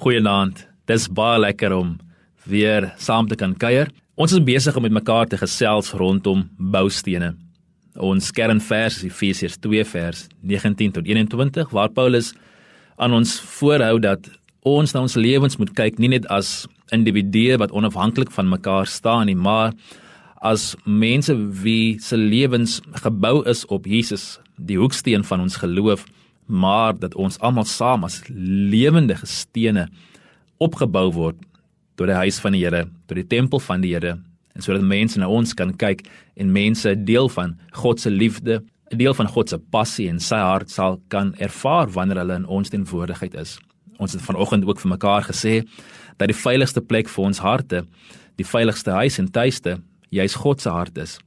Goeienaand. Dis baie lekker om weer saam te kan kuier. Ons is besig om met mekaar te gesels rondom boustene. Ons kernvers is Efesiërs 2 vers 19 tot 21 waar Paulus aan ons voorhou dat ons na ons lewens moet kyk nie net as individue wat onafhanklik van mekaar staan nie, maar as mense wie se lewens gebou is op Jesus, die hoeksteen van ons geloof maar dat ons almal saam as lewende stene opgebou word tot die huis van die Here, tot die tempel van die Here, en sodat mense na ons kan kyk en mense deel van God se liefde, 'n deel van God se passie en sy hart sal kan ervaar wanneer hulle in ons teenwoordigheid is. Ons het vanoggend ook vir mekaar gesê dat die veiligste plek vir ons harte, die veiligste huis en tuiste, juis God se hart is.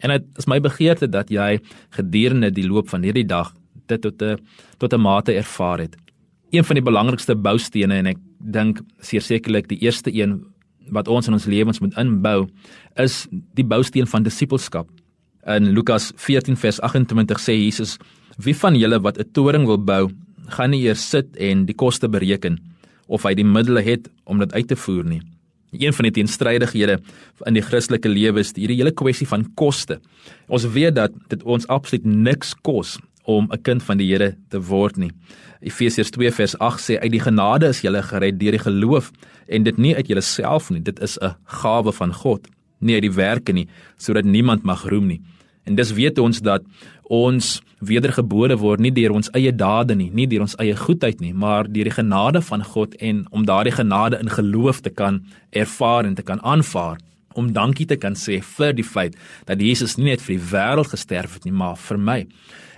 En dit is my begeerte dat jy gedurende die loop van hierdie dag dit tot 'n tot 'n mate ervaar het. Een van die belangrikste boustene en ek dink sekerlik die eerste een wat ons in ons lewens moet inbou is die bousteen van disippelskap. In Lukas 14 vers 28 sê Jesus: "Wie van julle wat 'n toring wil bou, gaan nie eers sit en die koste bereken of hy die middele het om dit uit te voer nie." Een van die teenstrydighede in die Christelike lewe is hierdie hele kwessie van koste. Ons weet dat dit ons absoluut niks kos om 'n kind van die Here te word nie. Efesiërs 2 vers 8 sê uit die genade is jy gered deur die geloof en dit nie uit jouself nie, dit is 'n gawe van God, nie uit die werke nie, sodat niemand mag roem nie. En dis weet ons dat ons wedergebore word nie deur ons eie dade nie, nie deur ons eie goedheid nie, maar deur die genade van God en om daardie genade in geloof te kan ervaar en te kan aanvaar om dankie te kan sê vir die feit dat Jesus nie net vir die wêreld gesterf het nie, maar vir my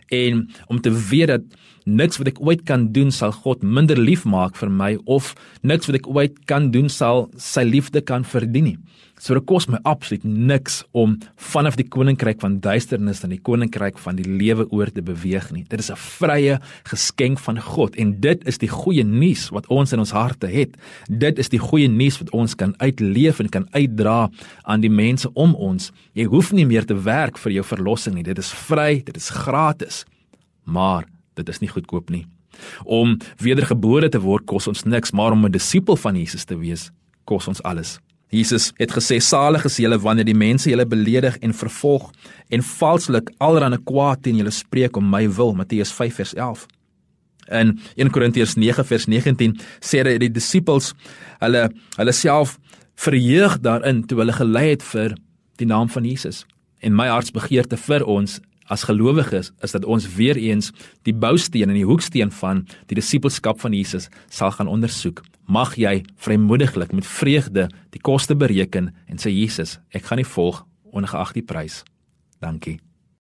en om te weet dat niks wat ek ooit kan doen sal God minder lief maak vir my of niks wat ek ooit kan doen sal sy liefde kan verdien nie. So dit kos my absoluut niks om vanaf die koninkryk van duisternis na die koninkryk van die lewe oor te beweeg nie. Dit is 'n vrye geskenk van God en dit is die goeie nuus wat ons in ons harte het. Dit is die goeie nuus wat ons kan uitleef en kan uitdra aan die mense om ons. Jy hoef nie meer te werk vir jou verlossing nie. Dit is vry, dit is gratis. Maar dit is nie goedkoop nie. Om wedergebore te word kos ons niks, maar om 'n disipel van Jesus te wees, kos ons alles. Jesus het gesê salig is julle wanneer die mense julle beledig en vervolg en valslik allerlei kwaad teen julle spreek om my wil Matteus 5 vers 11. In 1 Korintiërs 9 vers 19 sê dat die disippels hulle hulle self verheug daarin toe hulle gelei het vir die naam van Jesus. En my hartsbegeerte vir ons as gelowiges is dat ons weer eens die bousteen en die hoeksteen van die disippelskap van Jesus sal gaan ondersoek. Mag jy vrymoediglik met vreugde die koste bereken en sê Jesus, ek gaan U volg ongeag die prys. Dankie.